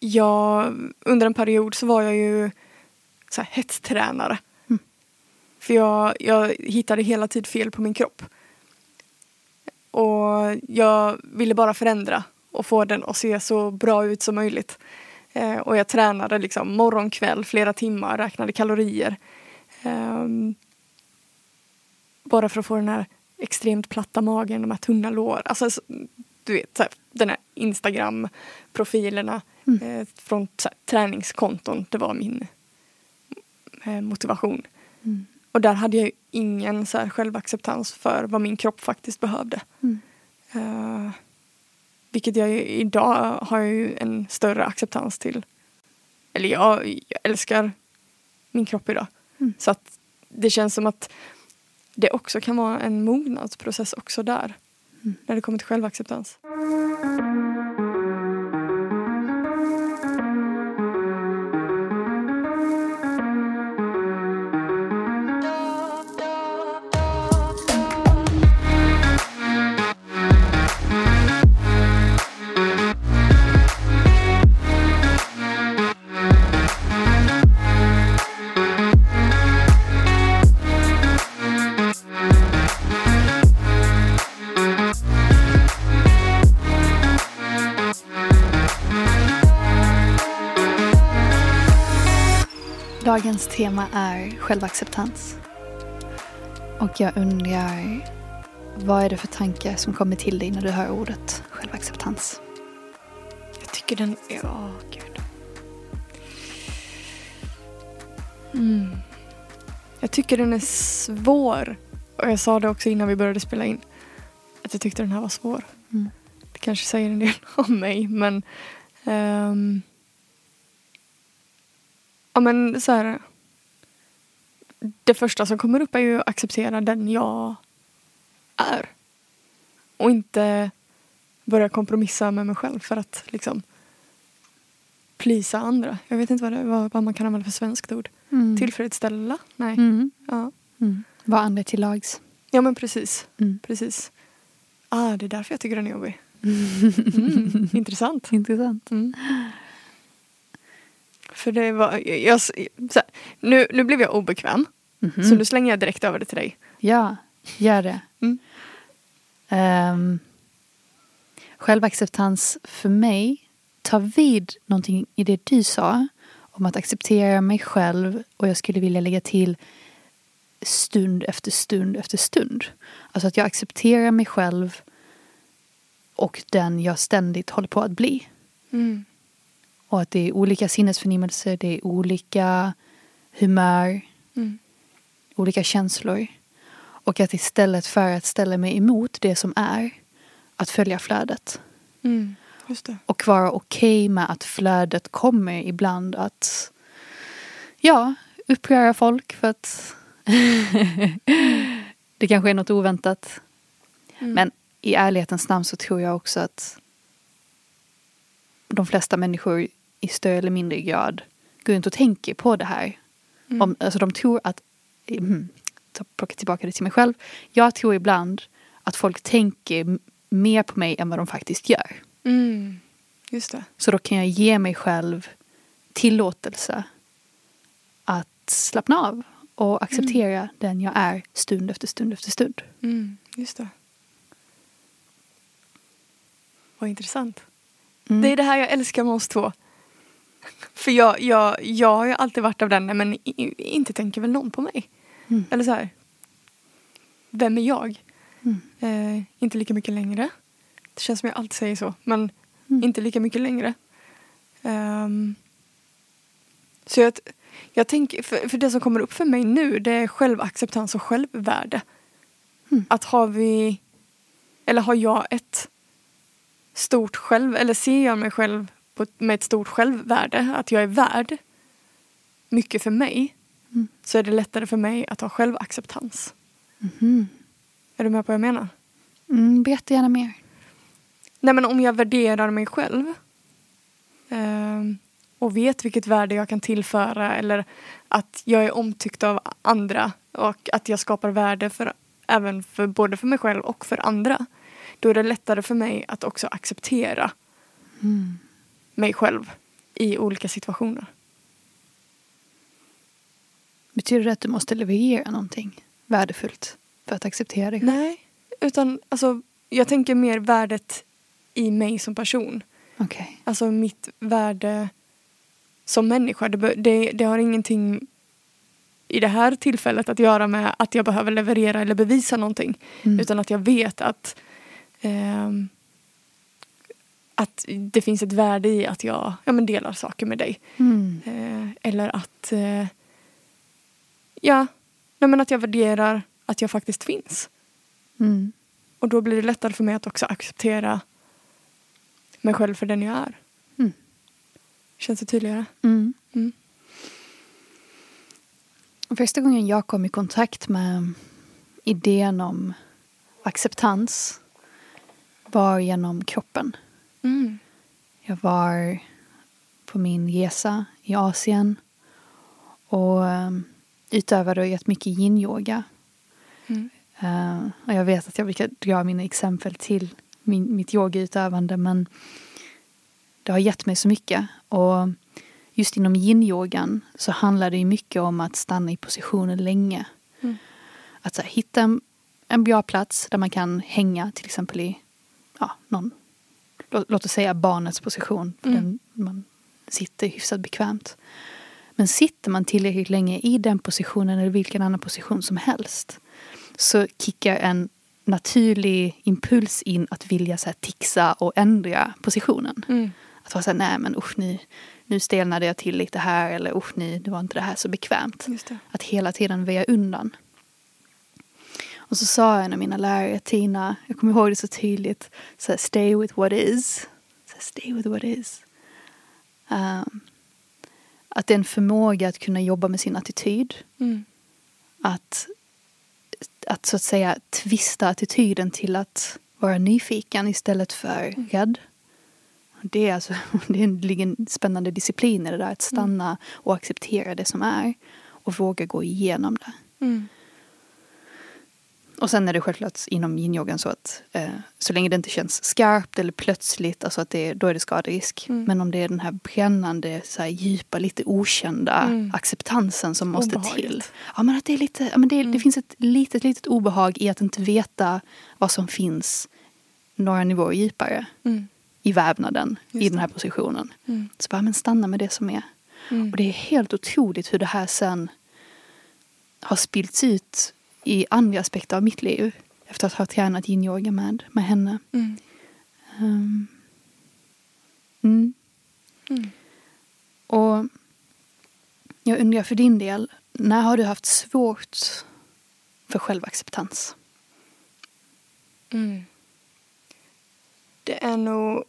jag, under en period så var jag ju så här, hetstränare. Mm. För jag, jag hittade hela tiden fel på min kropp. Och jag ville bara förändra och få den att se så bra ut som möjligt. Eh, och jag tränade liksom morgon, kväll, flera timmar, räknade kalorier. Ehm, bara för att få den här extremt platta magen, de här tunna lår. Alltså, så- du vet, så här, den här Instagram-profilerna Mm. eh, från träningskonton. Det var min eh, motivation. Mm. Och där hade jag ingen så här, självacceptans för vad min kropp faktiskt behövde. Mm. Eh, vilket jag idag har ju en större acceptans till. Eller jag, jag älskar min kropp idag. Mm. Så att det känns som att det också kan vara en mognadsprocess också där. Mm. När det kommer till självacceptans. Tema är självacceptans. Och jag undrar, vad är det för tankar som kommer till dig när du hör ordet självacceptans? Jag tycker den... Ja, gud. Mm. Jag tycker den är svår. Och jag sa det också innan vi började spela in. Att jag tyckte den här var svår. Mm. Det kanske säger en del om mig, men... ehm, ja, men så här... Det första som kommer upp är ju att acceptera den jag är. Och inte börja kompromissa med mig själv för att liksom plisa andra. Jag vet inte vad, det, vad, vad man kan använda för svenskt ord. Mm. Tillfredsställa? Nej. Mm. Ja. Mm. Var andra till lags. ja, men precis. Mm. precis. Ah, det är därför jag tycker den är jobbig. Mm. Intressant. Intressant. Mm. För det var... Jag, här, nu, nu blev jag obekväm. Mhm. Så nu slänger jag direkt över det till dig. Ja, gör det. Mm. Ehm, självacceptans för mig tar vid någonting i det du sa om att acceptera mig själv och jag skulle vilja lägga till stund efter stund efter stund. Alltså att jag accepterar mig själv och den jag ständigt håller på att bli. Mm. Och att det är olika sinnesförnimmelser, det är olika humör, Mm. olika känslor. Och att istället för att ställa mig emot det som är, att följa flödet. Mm. Och vara okej med att flödet kommer ibland att, ja, uppröra folk för att det kanske är något oväntat. Mm. Men i ärlighetens namn så tror jag också att de flesta människor i större eller mindre grad går runt och tänker på det här. Mm. Om, alltså de tror att, mm, ta- plocka tillbaka det till mig själv. Jag tror ibland att folk tänker mer på mig än vad de faktiskt gör. Mm. Just det. Så då kan jag ge mig själv tillåtelse att slappna av och acceptera den jag är stund efter stund efter stund. Mm. Just det. Vad intressant. Mm. Det är det här jag älskar med oss två. För jag, jag, jag har ju alltid varit av den, men inte tänker väl någon på mig. Mm. Eller så här. Vem är jag? Mm. Eh, inte lika mycket längre. Det känns som jag alltid säger så. Men Mm. inte lika mycket längre. Ehm, så jag, jag tänker, för, för det som kommer upp för mig nu det är självacceptans och självvärde. Mm. Att har vi, eller har jag ett stort själv, eller ser jag mig själv på, med ett stort självvärde, att jag är värd mycket för mig, Mm. så är det lättare för mig att ha självacceptans. Mhm. Är du med på vad jag menar? Mm, berätta gärna mer. Nej men om jag värderar mig själv ehm, och vet vilket värde jag kan tillföra eller att jag är omtyckt av andra och att jag skapar värde för, även för både för mig själv och för andra. Då är det lättare för mig att också acceptera Mm. Mig själv i olika situationer. Betyder det att du måste leverera någonting värdefullt för att acceptera dig själv? Nej, utan alltså, jag tänker mer värdet i mig som person. Okej. Alltså mitt värde som människa. Det, det, det har ingenting i det här tillfället att göra med att jag behöver leverera eller bevisa någonting. Mm. Utan att jag vet att ehm, att det finns ett värde i att jag ja, men delar saker med dig. Mm. Eh, eller att eh, ja, nej, men att jag värderar att jag faktiskt finns. Mm. Och då blir det lättare för mig att också acceptera mig själv för den jag är. Mm. Känns det tydligare? Mm. Mm. Första gången jag kom i kontakt med idén om acceptans var genom kroppen. Mm. Jag var på min resa i Asien och um, utövade rätt mycket yin-yoga. Mm. Och jag vet att jag brukar dra mina exempel till min, mitt yogautövande men det har gett mig så mycket. Och just inom yin-yogan så handlar det ju mycket om att stanna i positionen länge. Mm. Att så här, hitta en, en bra plats där man kan hänga till exempel i ja, någon, låt, oss säga barnets position. För Mm. den, man sitter hyfsat bekvämt. Men sitter man tillräckligt länge i den positionen eller vilken annan position som helst så kickar en naturlig impuls in att vilja så här, tixa och ändra positionen. Mm. Att vara så här, nej men usch nu, nu stelnade jag till lite här eller usch nu, det var inte det här så bekvämt. Att hela tiden väja undan. Och så sa en av mina lärare, Tina, jag kommer ihåg det så tydligt, så här, stay with what is. Så här, stay with what is. Um, att det är en förmåga att kunna jobba med sin attityd. Mm. Att, att så att säga twista attityden till att vara nyfiken istället för rädd. Det, är alltså, det ligger en spännande disciplin i det där, att stanna och acceptera det som är och våga gå igenom det. Mm. Och sen är det självklart inom yin-yogan så att eh, så länge det inte känns skarpt eller plötsligt, alltså att det, då är det skaderisk. Mm. Men om det är den här brännande, så här, djupa, lite okända Mm. acceptansen som måste Obehaget. till. Ja men att det är lite, ja, men det, Mm. det finns ett litet, litet obehag i att inte veta vad som finns några nivåer djupare Mm. i vävnaden i Just den här positionen. Mm. Så bara, men stanna med det som är. Mm. Och det är helt otroligt hur det här sen har spillts ut i andra aspekter av mitt liv. Efter att ha tränat yin-yoga med, med henne. Mm. Um, mm. Mm. Och jag undrar för din del, när har du haft svårt för självacceptans? Mm. Det är nog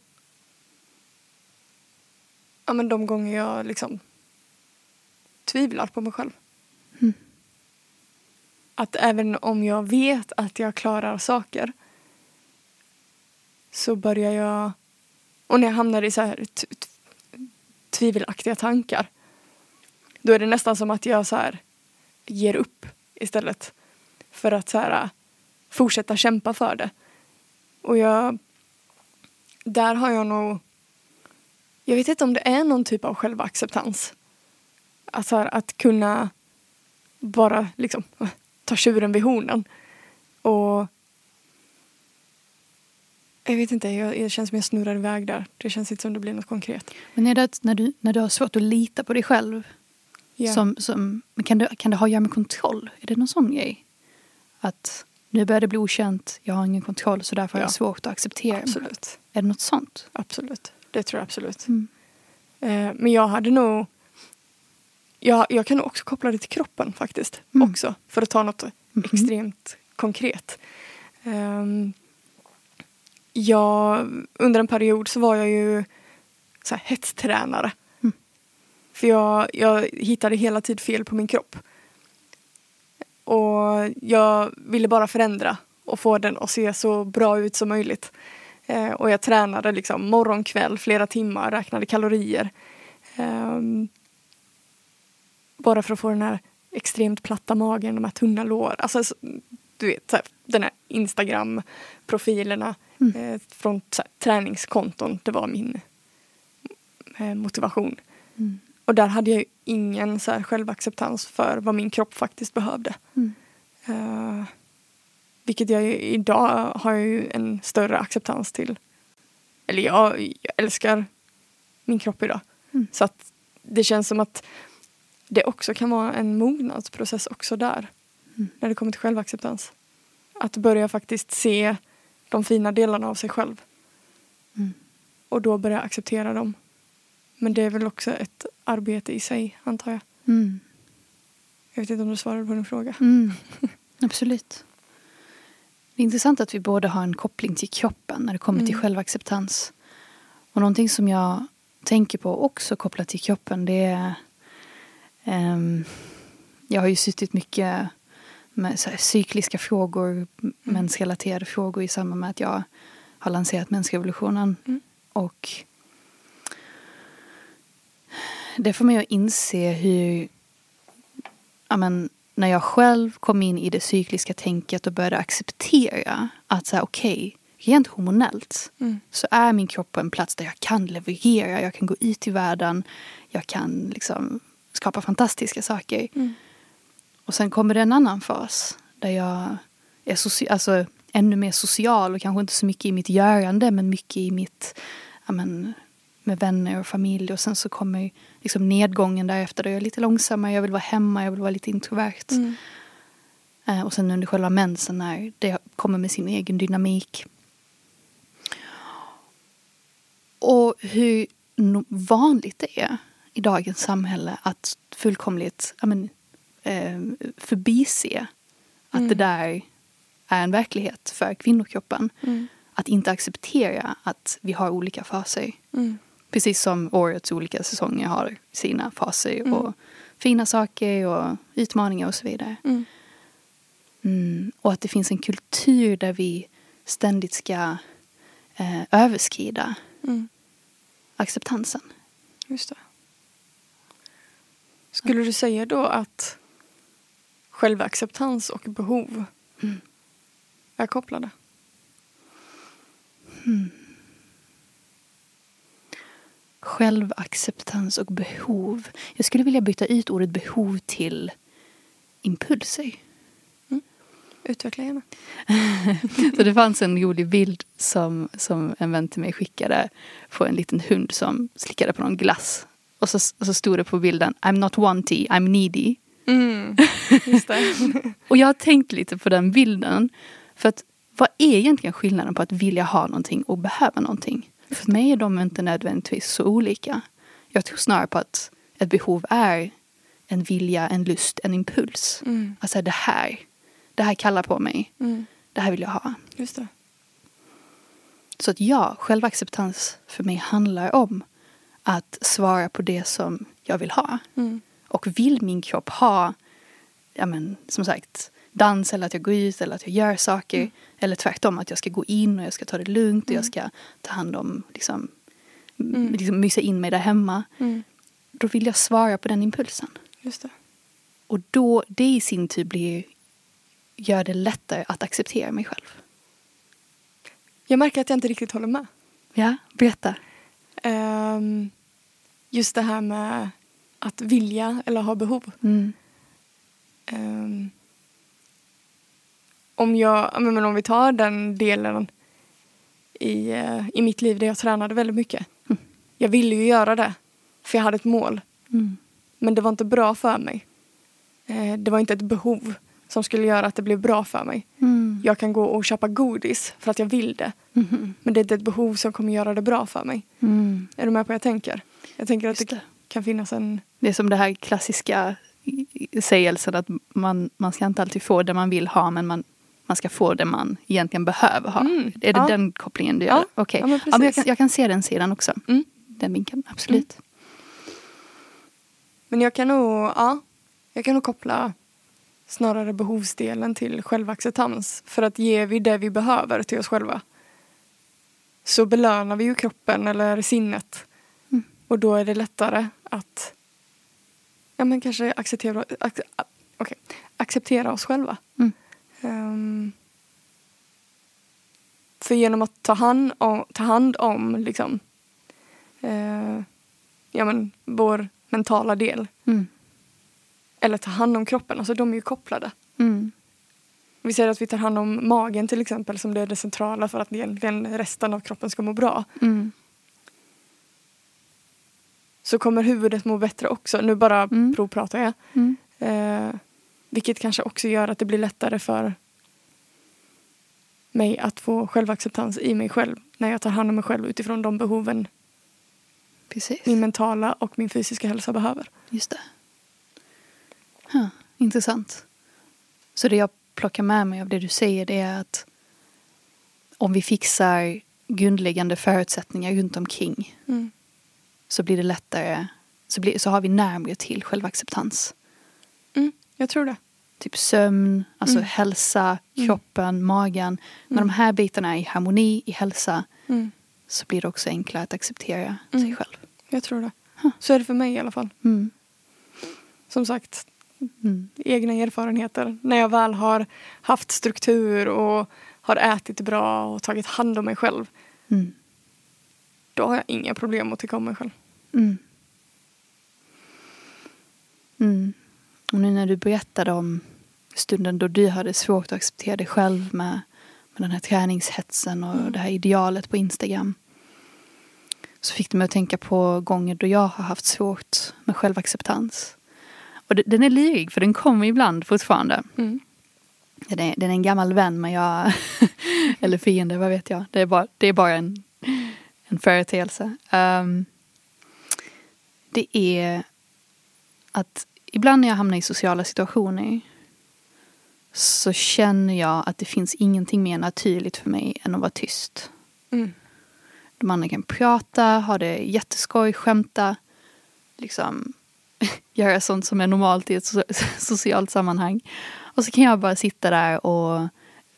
ja, men de gånger jag liksom tvivlar på mig själv. Att även om jag vet att jag klarar saker så börjar jag... Och när jag hamnar i så här tvivelaktiga tankar då är det nästan som att jag så här ger upp istället för att så här, äh, fortsätta kämpa för det. Och jag... Där har jag nog... Jag vet inte om det är någon typ av självacceptans. Att, så här, att kunna bara liksom ta tjuren vid hornen. Och... Jag vet inte, jag, det känns som jag snurrar iväg där. Det känns inte som det blir något konkret. Men är det att när du, när du har svårt att lita på dig själv? Ja. Som, som, kan, det, kan det ha att göra med kontroll? Är det någon sån grej? Att nu börjar det bli okänt, jag har ingen kontroll så därför Ja. jag svårt att acceptera mig. Absolut. Är det något sånt? Absolut. Det tror jag absolut. Mm. Eh, men jag hade nog... Jag, jag kan också koppla det till kroppen faktiskt. Mm. Också. För att ta något Mhm. extremt konkret. Ehm, jag, under en period så var jag ju så här, hetstränare. Mm. För jag, jag hittade hela tiden fel på min kropp. Och jag ville bara förändra och få den att se så bra ut som möjligt. Eh, och jag tränade liksom morgon, kväll, flera timmar, räknade kalorier. Ehm, bara för att få den här extremt platta magen, de här tunna lår. Alltså, så- du vet, så här, den här Instagram-profilerna Mm. eh, från här, träningskonton. Det var min eh, motivation. Mm. Och där hade jag ju ingen så här självacceptans för vad min kropp faktiskt behövde. Mm. Eh, vilket jag idag har jag ju en större acceptans till. Eller jag, jag älskar min kropp idag. Mm. Så att det känns som att det också kan vara en mognadsprocess också där. Mm. När det kommer till självacceptans. Att börja faktiskt se de fina delarna av sig själv. Mm. Och då börja acceptera dem. Men det är väl också ett arbete i sig, antar jag. Mm. Jag vet inte om du svarade på din fråga. Mm. Absolut. Det är intressant att vi båda har en koppling till kroppen när det kommer till Mm. självacceptans. Och någonting som jag tänker på också kopplat till kroppen det är Jag har ju suttit mycket med cykliska frågor, mm. mensrelaterade frågor i samband med att jag har lanserat mensrevolutionen. Mm. Och det får mig att inse hur ja, men, när jag själv kom in i det cykliska tänket och började acceptera att så här, okej, rent hormonellt Mm. så är min kropp på en plats där jag kan leverera, jag kan gå ut i världen, jag kan liksom skapa fantastiska saker. Mm. Och sen kommer det en annan fas där jag är soci- alltså, ännu mer social och kanske inte så mycket i mitt görande men mycket i mitt ja, men, med vänner och familj. Och sen så kommer liksom nedgången därefter där jag är lite långsammare, jag vill vara hemma, jag vill vara lite introvert. Mm. Eh, och sen under själva mensen när det kommer med sin egen dynamik. Och hur vanligt det är i dagens samhälle att fullkomligt ja, men, eh, förbise att Mm. det där är en verklighet för kvinnokroppen. Mm. Att inte acceptera att vi har olika faser. Mm. Precis som årets olika säsonger har sina faser Mm. och fina saker och utmaningar och så vidare. Mm. Mm. Och att det finns en kultur där vi ständigt ska eh, överskrida acceptansen. Just det. Skulle du säga då att självacceptans och behov Mm. är kopplade? Självacceptans och behov. Jag skulle vilja byta ut ordet behov till impulser. Utveckla gärna. Så det fanns en rolig bild som, som en vän till mig skickade på en liten hund som slickade på någon glass. Och så, och så stod det på bilden I'm not wanty, I'm needy. Mm. Och jag har tänkt lite på den bilden. För att vad är egentligen skillnaden på att vilja ha någonting och behöva någonting? För mig är de inte nödvändigtvis så olika. Jag tror snarare på att ett behov är en vilja, en lust, en impuls. Mm. Alltså det här, det här kallar på mig. Mm. Det här vill jag ha. Just det. Så att ja, självacceptans för mig handlar om att svara på det som jag vill ha. Mm. Och vill min kropp ha, ja men som sagt, dans eller att jag går ut eller att jag gör saker. Mm. Eller tvärtom, att jag ska gå in och jag ska ta det lugnt och Mm. jag ska ta hand om, liksom, Mm. liksom mysa in mig där hemma. Mm. Då vill jag svara på den impulsen. Just det. Och då, det i sin tur blir, gör det lättare att acceptera mig själv. Jag märker att jag inte riktigt håller med. Ja, berätta. Ehm, just det här med att vilja eller ha behov. Mm. Ehm, om, jag, ja, men om vi tar den delen i, eh, i mitt liv där jag tränade väldigt mycket. Mm. Jag ville ju göra det, för jag hade ett mål. Mm. Men det var inte bra för mig. Eh, det var inte ett behov som skulle göra att det blev bra för mig. Mm. Jag kan gå och köpa godis för att jag vill det. Mhm. Men det är inte ett behov som kommer göra det bra för mig. Mm. Är du med på vad jag tänker? Jag tänker att det det. kan finnas en... Det är som det här klassiska sägelsen att man, man ska inte alltid få det man vill ha men man, man ska få det man egentligen behöver ha. Mm, Är det ja. den kopplingen du gör? Ja, Okej. ja, men ja, men jag, kan, jag kan se den sidan också. Mm. Den vinkeln, absolut. Men jag kan nog, ja, jag kan nog koppla snarare behovsdelen till självacceptans. För att ger vi det vi behöver till oss själva så belönar vi ju kroppen eller sinnet. Mm. Och då är det lättare att ja, men kanske acceptera, ac, okay, acceptera oss själva. Mm. Ehm, för genom att ta hand om, ta hand om liksom, eh, ja, men, vår mentala del. Mm. Eller ta hand om kroppen, alltså de är ju kopplade. Mm. Vi säger att vi tar hand om magen till exempel som det är det centrala för att egentligen resten av kroppen ska må bra. Mm. Så kommer huvudet må bättre också. Nu bara Mm. provpratar jag. Mm. Eh, vilket kanske också gör att det blir lättare för mig att få självacceptans i mig själv. När jag tar hand om mig själv utifrån de behoven Precis. min mentala och min fysiska hälsa behöver. Just det. Huh, intressant. Så det jag plockar med mig av det du säger det är att om vi fixar grundläggande förutsättningar runt omkring Mm. så blir det lättare, så, blir, så har vi närmare till självacceptans. Mm, jag tror det. Typ sömn, alltså Mm. hälsa, Mm. kroppen, magen. När Mm. de här bitarna är i harmoni, i hälsa Mm, så blir det också enklare att acceptera Mm. sig själv. jag tror det. Huh. Så är det för mig i alla fall. Mm. Som sagt, Mm. egna erfarenheter. När jag väl har haft struktur och har ätit bra och tagit hand om mig själv. Mm. Då har jag inga problem att tycka om mig själv. Mm. Mm. Och nu när du berättade om stunden då du hade svårt att acceptera dig själv med, med den här träningshetsen och Mm. det här idealet på Instagram. Så fick det mig att tänka på gånger då jag har haft svårt med självacceptans. Och den är lyrig för den kommer ibland fortfarande. Mm. Den är, den är en gammal vän men jag, eller fiende, vad vet jag. Det är bara, det är bara en, en företeelse. Ehm, det är att ibland när jag hamnar i sociala situationer så känner jag att det finns ingenting mer naturligt för mig än att vara tyst. Mm. De andra kan prata, ha det jätteskoj, skämta, liksom göra sånt som är normalt i ett so- socialt sammanhang. Och så kan jag bara sitta där och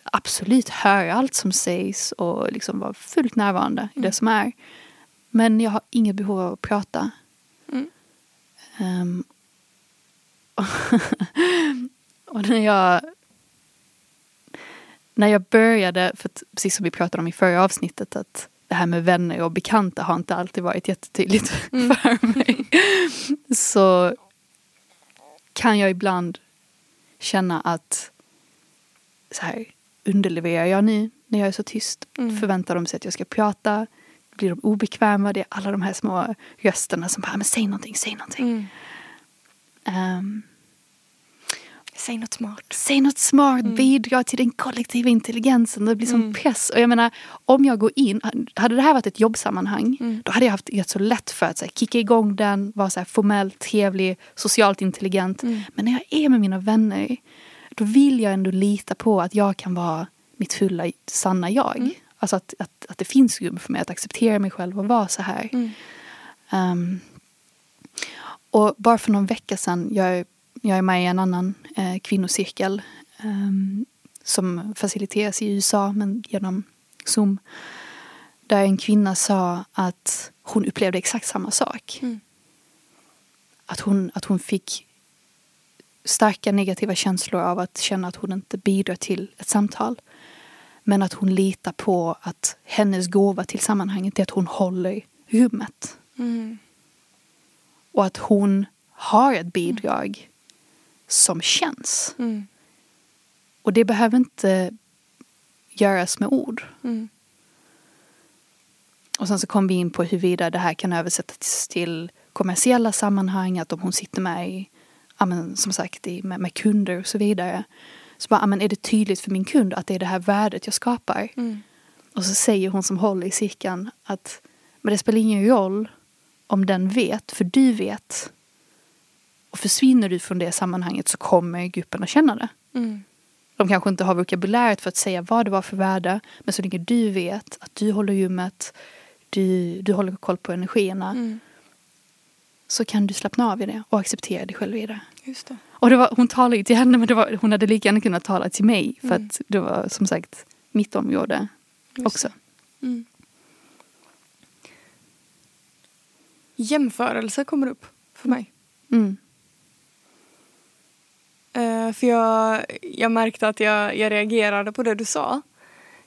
absolut höra allt som sägs och liksom vara fullt närvarande i det Mm. som är. Men jag har inget behov av att prata. Mm. Ehm, och när jag när jag började, för att, precis som vi pratade om i förra avsnittet, att det här med vänner och bekanta har inte alltid varit jättetydligt Mm. för mig. Så kan jag ibland känna att så här, underlevererar jag nu när jag är så tyst? Mm. Förväntar de sig att jag ska prata? Blir de obekväma? Det är alla de här små rösterna som bara, men säg någonting, säg någonting. Mm. Ehm, Säg något smart. säg något smart, Mm. bidra till den kollektiva intelligensen. Det blir som Mm. press. Och jag menar, om jag går in, hade det här varit ett jobbsammanhang, Mm. då hade jag haft rätt så lätt för att så här, kicka igång den, vara så här, formellt, trevlig, socialt intelligent. Mm. Men när jag är med mina vänner, då vill jag ändå lita på att jag kan vara mitt fulla, sanna jag. Mm. Alltså att, att, att det finns rum för mig att acceptera mig själv och vara så här. Ehm, och bara för någon vecka sedan, jag, jag är med i en annan eh, kvinnocirkel ehm, som faciliteras i USA men genom Zoom. Där en kvinna sa att hon upplevde exakt samma sak. Mm. Att hon, att hon fick starka negativa känslor av att känna att hon inte bidrar till ett samtal. Men att hon litar på att hennes gåva till sammanhanget är att hon håller rummet. Mm. Och att hon har ett bidrag som känns. Mm. Och det behöver inte göras med ord. Mm. Och sen så kom vi in på huruvida det här kan översättas till kommersiella sammanhang. Att om hon sitter med i, ja men som sagt, i, med, med kunder och så vidare. Så bara, ja men är det tydligt för min kund att det är det här värdet jag skapar? Mm. Och så säger hon som håller i cirkeln att men det spelar ingen roll om den vet, för du vet. Och försvinner du från det sammanhanget så kommer gruppen att känna det. Mm. De kanske inte har vokabuläret för att säga vad det var för värde. Men så länge du vet att du håller rummet, du, du håller koll på energierna. Mm. Så kan du slappna av i det och acceptera dig själv i det. Just det. Och det var, hon talade ju till henne men var, hon hade lika gärna kunnat tala till mig. För Mm. att det var som sagt mitt område Just också. det. Mm. Jämförelse kommer upp för mig. Mm. Eh, för jag, jag märkte att jag, jag reagerade på det du sa.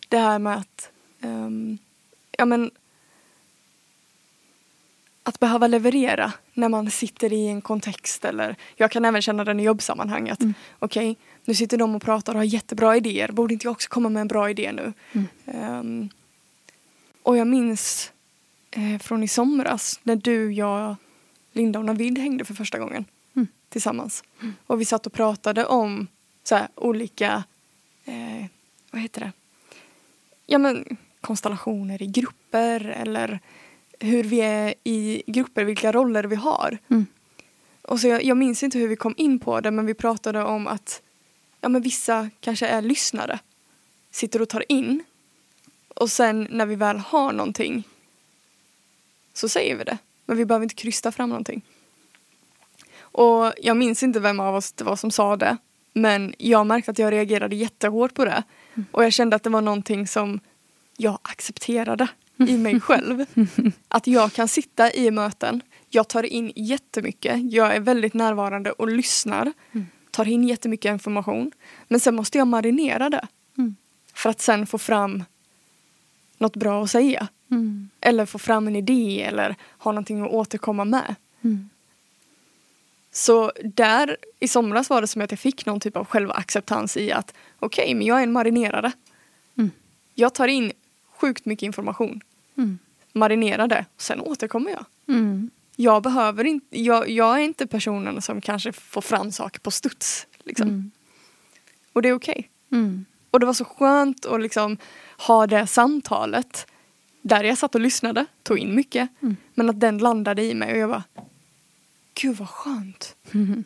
Det här med att... ehm, ja men... att behöva leverera när man sitter i en kontext eller jag kan även känna den i jobbsammanhang att Mm. okej, nu sitter de och pratar och har jättebra idéer. Borde inte jag också komma med en bra idé nu? Mm. Ehm, och jag minns eh, från i somras när du, jag, Linda och Navid hängde för första gången Mm. tillsammans. Och vi satt och pratade om så här, olika, eh, vad heter det? Ja men konstellationer i grupper eller hur vi är i grupper, vilka roller vi har. Mm. Och så jag, jag minns inte hur vi kom in på det men vi pratade om att ja, men vissa kanske är lyssnare. Sitter och tar in. Och sen när vi väl har någonting så säger vi det. Men vi behöver inte krysta fram någonting. Och jag minns inte vem av oss det var som sa det. Men jag märkte att jag reagerade jättehårt på det. Och jag kände att det var någonting som jag accepterade i mig själv. Att jag kan sitta i möten, jag tar in jättemycket, jag är väldigt närvarande och lyssnar. Tar in jättemycket information. Men sen måste jag marinera det. Mm. För att sen få fram något bra att säga. Mm. Eller få fram en idé eller ha någonting att återkomma med. Mm. Så där i somras var det som att jag fick någon typ av självacceptans i att okej, men jag är en marinerare. Mm. Jag tar in sjukt mycket information, Mm. marinerar det, sen återkommer jag. Mm. Jag behöver inte, jag, jag är inte personen som kanske får fram saker på studs. Liksom. Mm. Och det är okej. Mm. Och det var så skönt att liksom ha det samtalet där jag satt och lyssnade, tog in mycket. Mm. Men att den landade i mig och jag bara Gud vad skönt. Mm.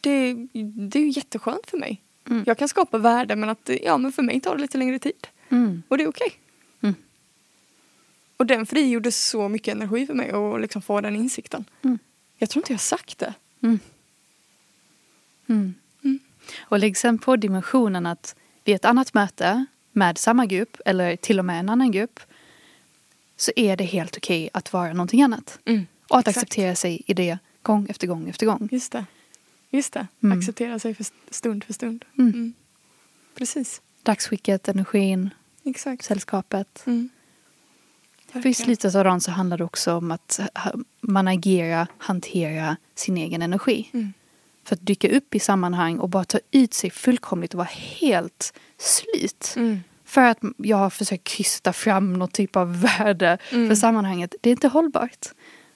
Det, det är ju jätteskönt för mig. Mm. Jag kan skapa värde men att ja, men för mig tar det lite längre tid. Mm. Och det är okej. Mm. Och den frigjorde så mycket energi för mig att liksom få den insikten. Mm. Jag tror inte jag har sagt det. Mm. Mm. Mm. Och lägg sen på dimensionen att vid ett annat möte med samma grupp eller till och med en annan grupp så är det helt okej att vara någonting annat. Och att Exakt. acceptera sig i det gång efter gång efter gång. Just det. Just det. Mm. Acceptera sig för st- stund för stund. Mm. Mm. Precis. Dagsskicket, energin, Exakt. sällskapet. Mm. För i slutet av dagen så handlar det också om att man agerar, hantera sin egen energi. Mm. För att dyka upp i sammanhang och bara ta ut sig fullkomligt och vara helt slut. Mm. För att jag har försökt krysta fram någon typ av värde Mm. för sammanhanget. Det är inte hållbart.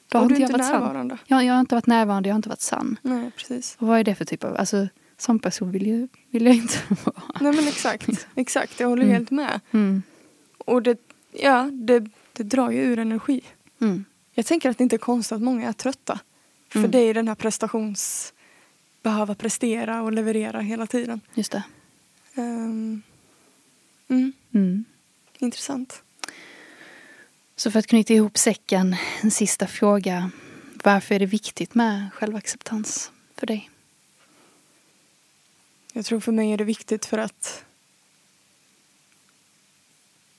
Då har inte jag varit sann. närvarande. Jag, jag har inte varit närvarande, jag har inte varit sann. Nej, precis. Och vad är det för typ av... Alltså, som person vill jag, vill jag inte vara. Nej men exakt. Exakt, jag håller Mm. helt med. Mm. Och det, ja, det, det drar ju ur energi. Mm. Jag tänker att det inte är konstigt att många är trötta. För Mm. det är den här prestations... Behöva prestera och leverera hela tiden. Just det. Mm. intressant. Så för att knyta ihop säcken, en sista fråga. Varför är det viktigt med självacceptans för dig? Jag tror för mig är det viktigt för att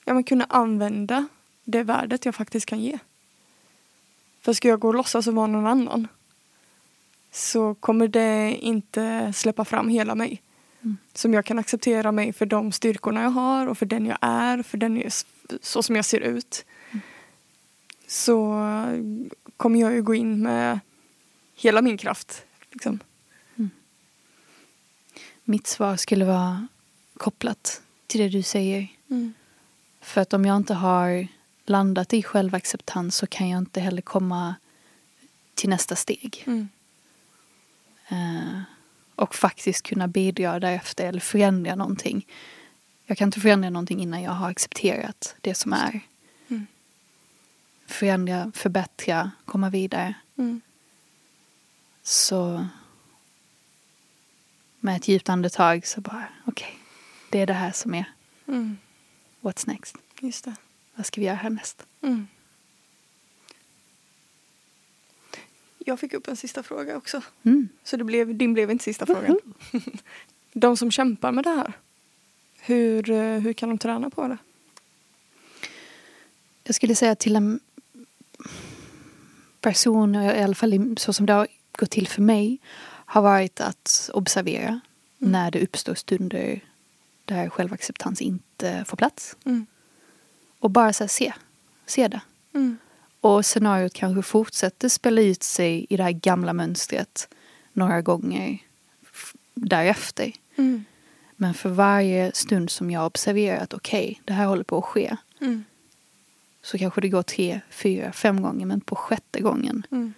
ja, men kunna använda det värdet jag faktiskt kan ge. För ska jag gå och låtsas vara någon annan så kommer det inte släppa fram hela mig. Mm. Som jag kan acceptera mig för de styrkorna jag har och för den jag är, för den jag, så som jag ser ut. Så kommer jag ju gå in med hela min kraft. Liksom. Mitt svar skulle vara kopplat till det du säger. Mm. För att om jag inte har landat i självacceptans så kan jag inte heller komma till nästa steg. Mm. Eh, och faktiskt kunna bidra därefter eller förändra någonting. Jag kan inte förändra någonting innan jag har accepterat det som är. Mm. Förändra, förbättra, komma vidare. Mm. Så med ett djupt andetag så bara okej, det är det här som är Mm. what's next. Just det. Vad ska vi göra härnäst? Mm. Jag fick upp en sista fråga också. Mm. Så det blev, din blev inte sista frågan. De som kämpar med det här. Hur, eh, hur kan de träna på det? Jag skulle säga till en person, i alla fall så som det har gått till för mig, har varit att observera Mm. när det uppstår stunder där självacceptans inte får plats. Mm. Och bara så se, se det. Mm. Och scenariot kanske fortsätter spela ut sig i det här gamla mönstret några gånger därefter. Mm. Men för varje stund som jag observerar att okej, okay, det här håller på att ske. Mm. Så kanske det går tre, fyra, fem gånger. Men på sjätte gången, Mm.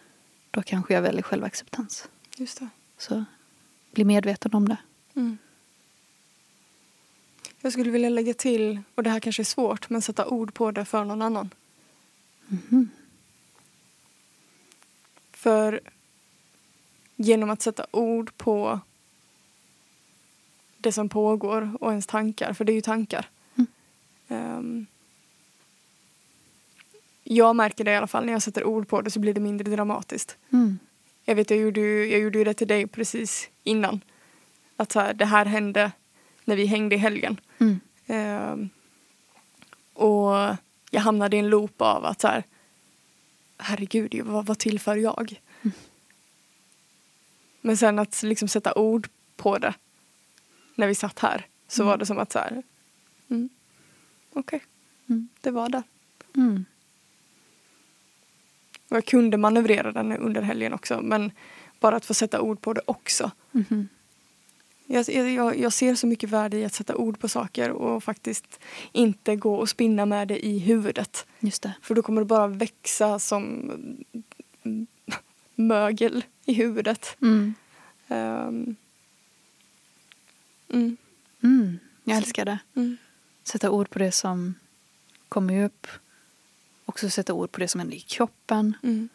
då kanske jag väljer självacceptans. Just det. Så bli medveten om det. Mm. Jag skulle vilja lägga till, och det här kanske är svårt, men sätta ord på det för någon annan. Mhm. För genom att sätta ord på det som pågår och ens tankar, för det är ju tankar. Mm. Ehm, jag märker det i alla fall, när jag sätter ord på det så blir det mindre dramatiskt. Mm. Jag vet, jag gjorde ju, jag gjorde ju det till dig precis innan. Att så här, det här hände när vi hängde i helgen. Mm. Ehm, och jag hamnade i en loop av att så här, herregud, vad, vad tillför jag? Men sen att liksom sätta ord på det när vi satt här så Mm. var det som att så här, mm, okej, Mm. det var det. Mm. Och jag kunde manövrera den under helgen också men bara att få sätta ord på det också. Mhm. Jag, jag, jag ser så mycket värde i att sätta ord på saker och faktiskt inte gå och spinna med det i huvudet. Just det. För då kommer det bara växa som mm, mögel i huvudet. Mm. Ehm, mm, Mm. Jag älskar det. mm, Sätta ord på det som kommer upp. Också sätta ord på det som händer i kroppen. mm,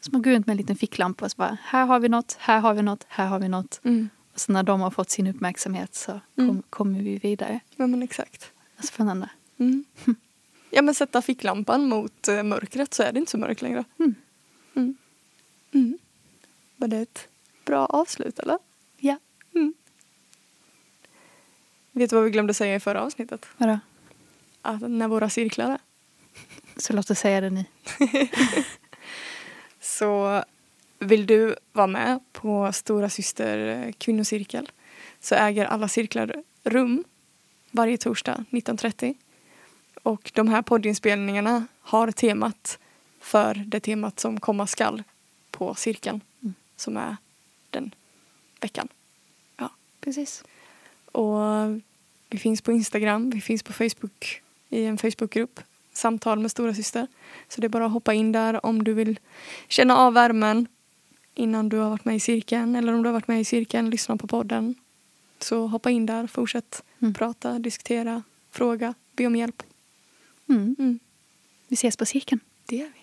Som att gå runt med en liten ficklampa och så bara, här har vi något, här har vi något, här har vi något. mm. Och så när de har fått sin uppmärksamhet så kom, Mm. kommer vi vidare. Ja men exakt. Spännande. Mm. Ja men sätta ficklampan mot eh, mörkret så är det inte så mörkt längre. Mm. Mm. Mm. Var det ett bra avslut eller? Ja. Mm. Vet du vad vi glömde säga i förra avsnittet? Vadå? Att när våra cirklar är. Så låt oss säga det ni. Så vill du vara med på Stora Syster eh, kvinnocirkel så äger alla cirklar rum varje torsdag 19.30. Och de här poddinspelningarna har temat för det temat som komma skall på cirkeln Mm. som är den veckan. Precis. Och vi finns på Instagram, vi finns på Facebook i en Facebookgrupp, Samtal med stora syster. Så det är bara att hoppa in där om du vill känna av värmen innan du har varit med i cirkeln eller om du har varit med i cirkeln, lyssna på podden. Så hoppa in där, fortsätt Mm. prata, diskutera, fråga, be om hjälp. Mm. Mm, Vi ses på cirkeln. det gör vi.